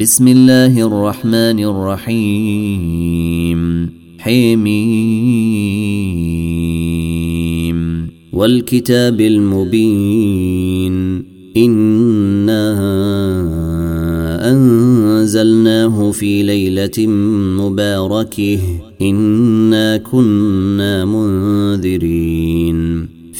بسم الله الرحمن الرحيم. حميم. والكتاب المبين. إنا أنزلناه في ليلة مباركة. إنا كنا منذرين.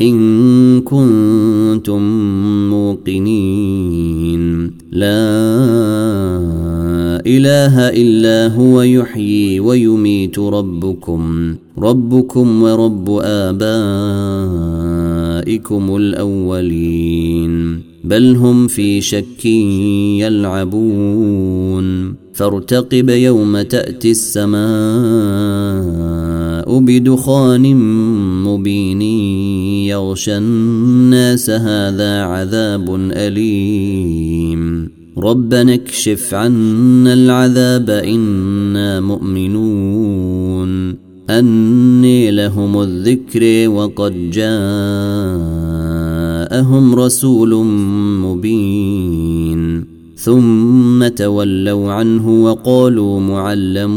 إن كنتم موقنين. لا إله إلا هو يحيي ويميت ربكم. ربكم ورب أولئكم الأولين. بل هم في شك يلعبون. فارتقب يوم تأتي السماء. بدخان مبين يغشى الناس هذا عذاب أليم. ربنا اكشف عنا العذاب إنا مؤمنون. أني لهم الذكر وقد جاءهم رسول مبين. ثم تولوا عنه وقالوا معلم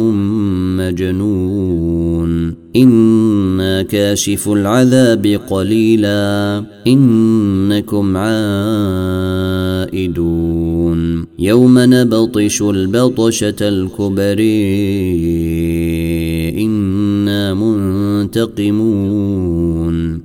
مجنون. إنا كاشف العذاب قليلا. إنكم عائدون. يوم نبطش البطشة الكبرين منتقمون.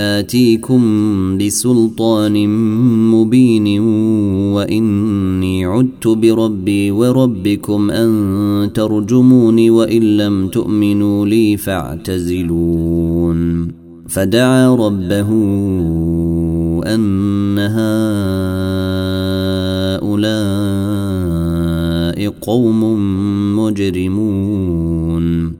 آتيكم بسلطان مبين وإني عدت بربي وربكم أن ترجموني وإن لم تؤمنوا لي فاعتزلون. فدعا ربه أن هؤلاء قوم مجرمون.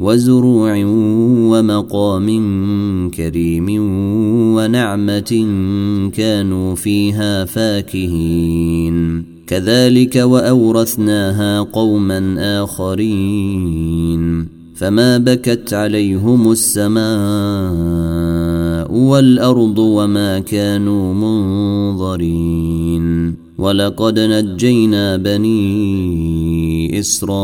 وزروع ومقام كريم ونعمة كانوا فيها فاكهين. كذلك وأورثناها قوما آخرين. فما بكت عليهم السماء والأرض وما كانوا منظرين. ولقد نجينا بني إسرائيل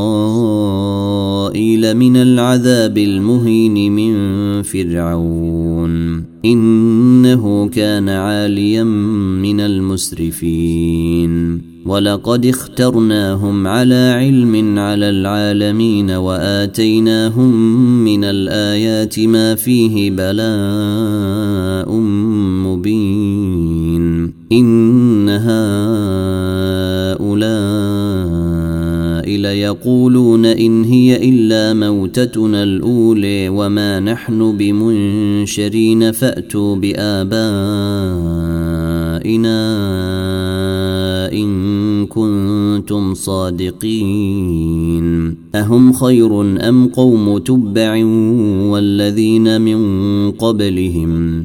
من العذاب المهين من فرعون. إنه كان عاليا من المسرفين. ولقد اخترناهم على علم على العالمين وآتيناهم من الآيات ما فيه بلاء مبين. إن هؤلاء ليقولون إن هي إلا موتتنا الأولي وما نحن بمنشرين فأتوا بآبائنا إن كنتم صادقين. أهم خير أم قوم تبع والذين من قبلهم؟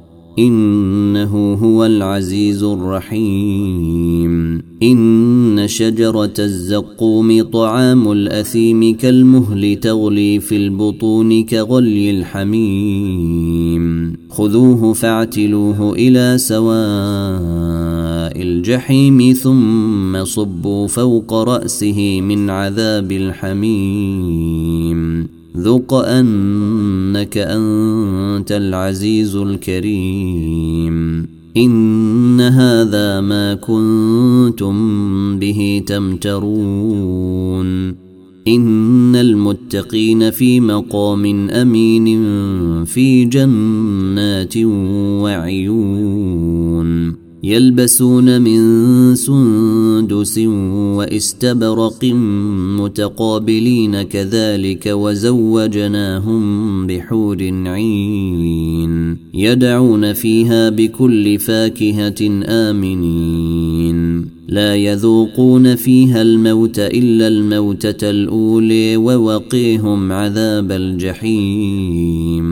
إنه هو العزيز الرحيم. إن شجرة الزقوم طعام الأثيم كالمهل تغلي في البطون كغلي الحميم. خذوه فاعتلوه إلى سواء الجحيم ثم صبوا فوق رأسه من عذاب الحميم. ذق أنك أنت العزيز الكريم إن هذا ما كنتم به تمترون إن المتقين في مقام أمين في جنات وعيون يلبسون من سندس واستبرق متقابلين كذلك وزوجناهم بحور عين يدعون فيها بكل فاكهة آمنين. لا يذوقون فيها الموت إلا الموتة الأولي ووقيهم عذاب الجحيم.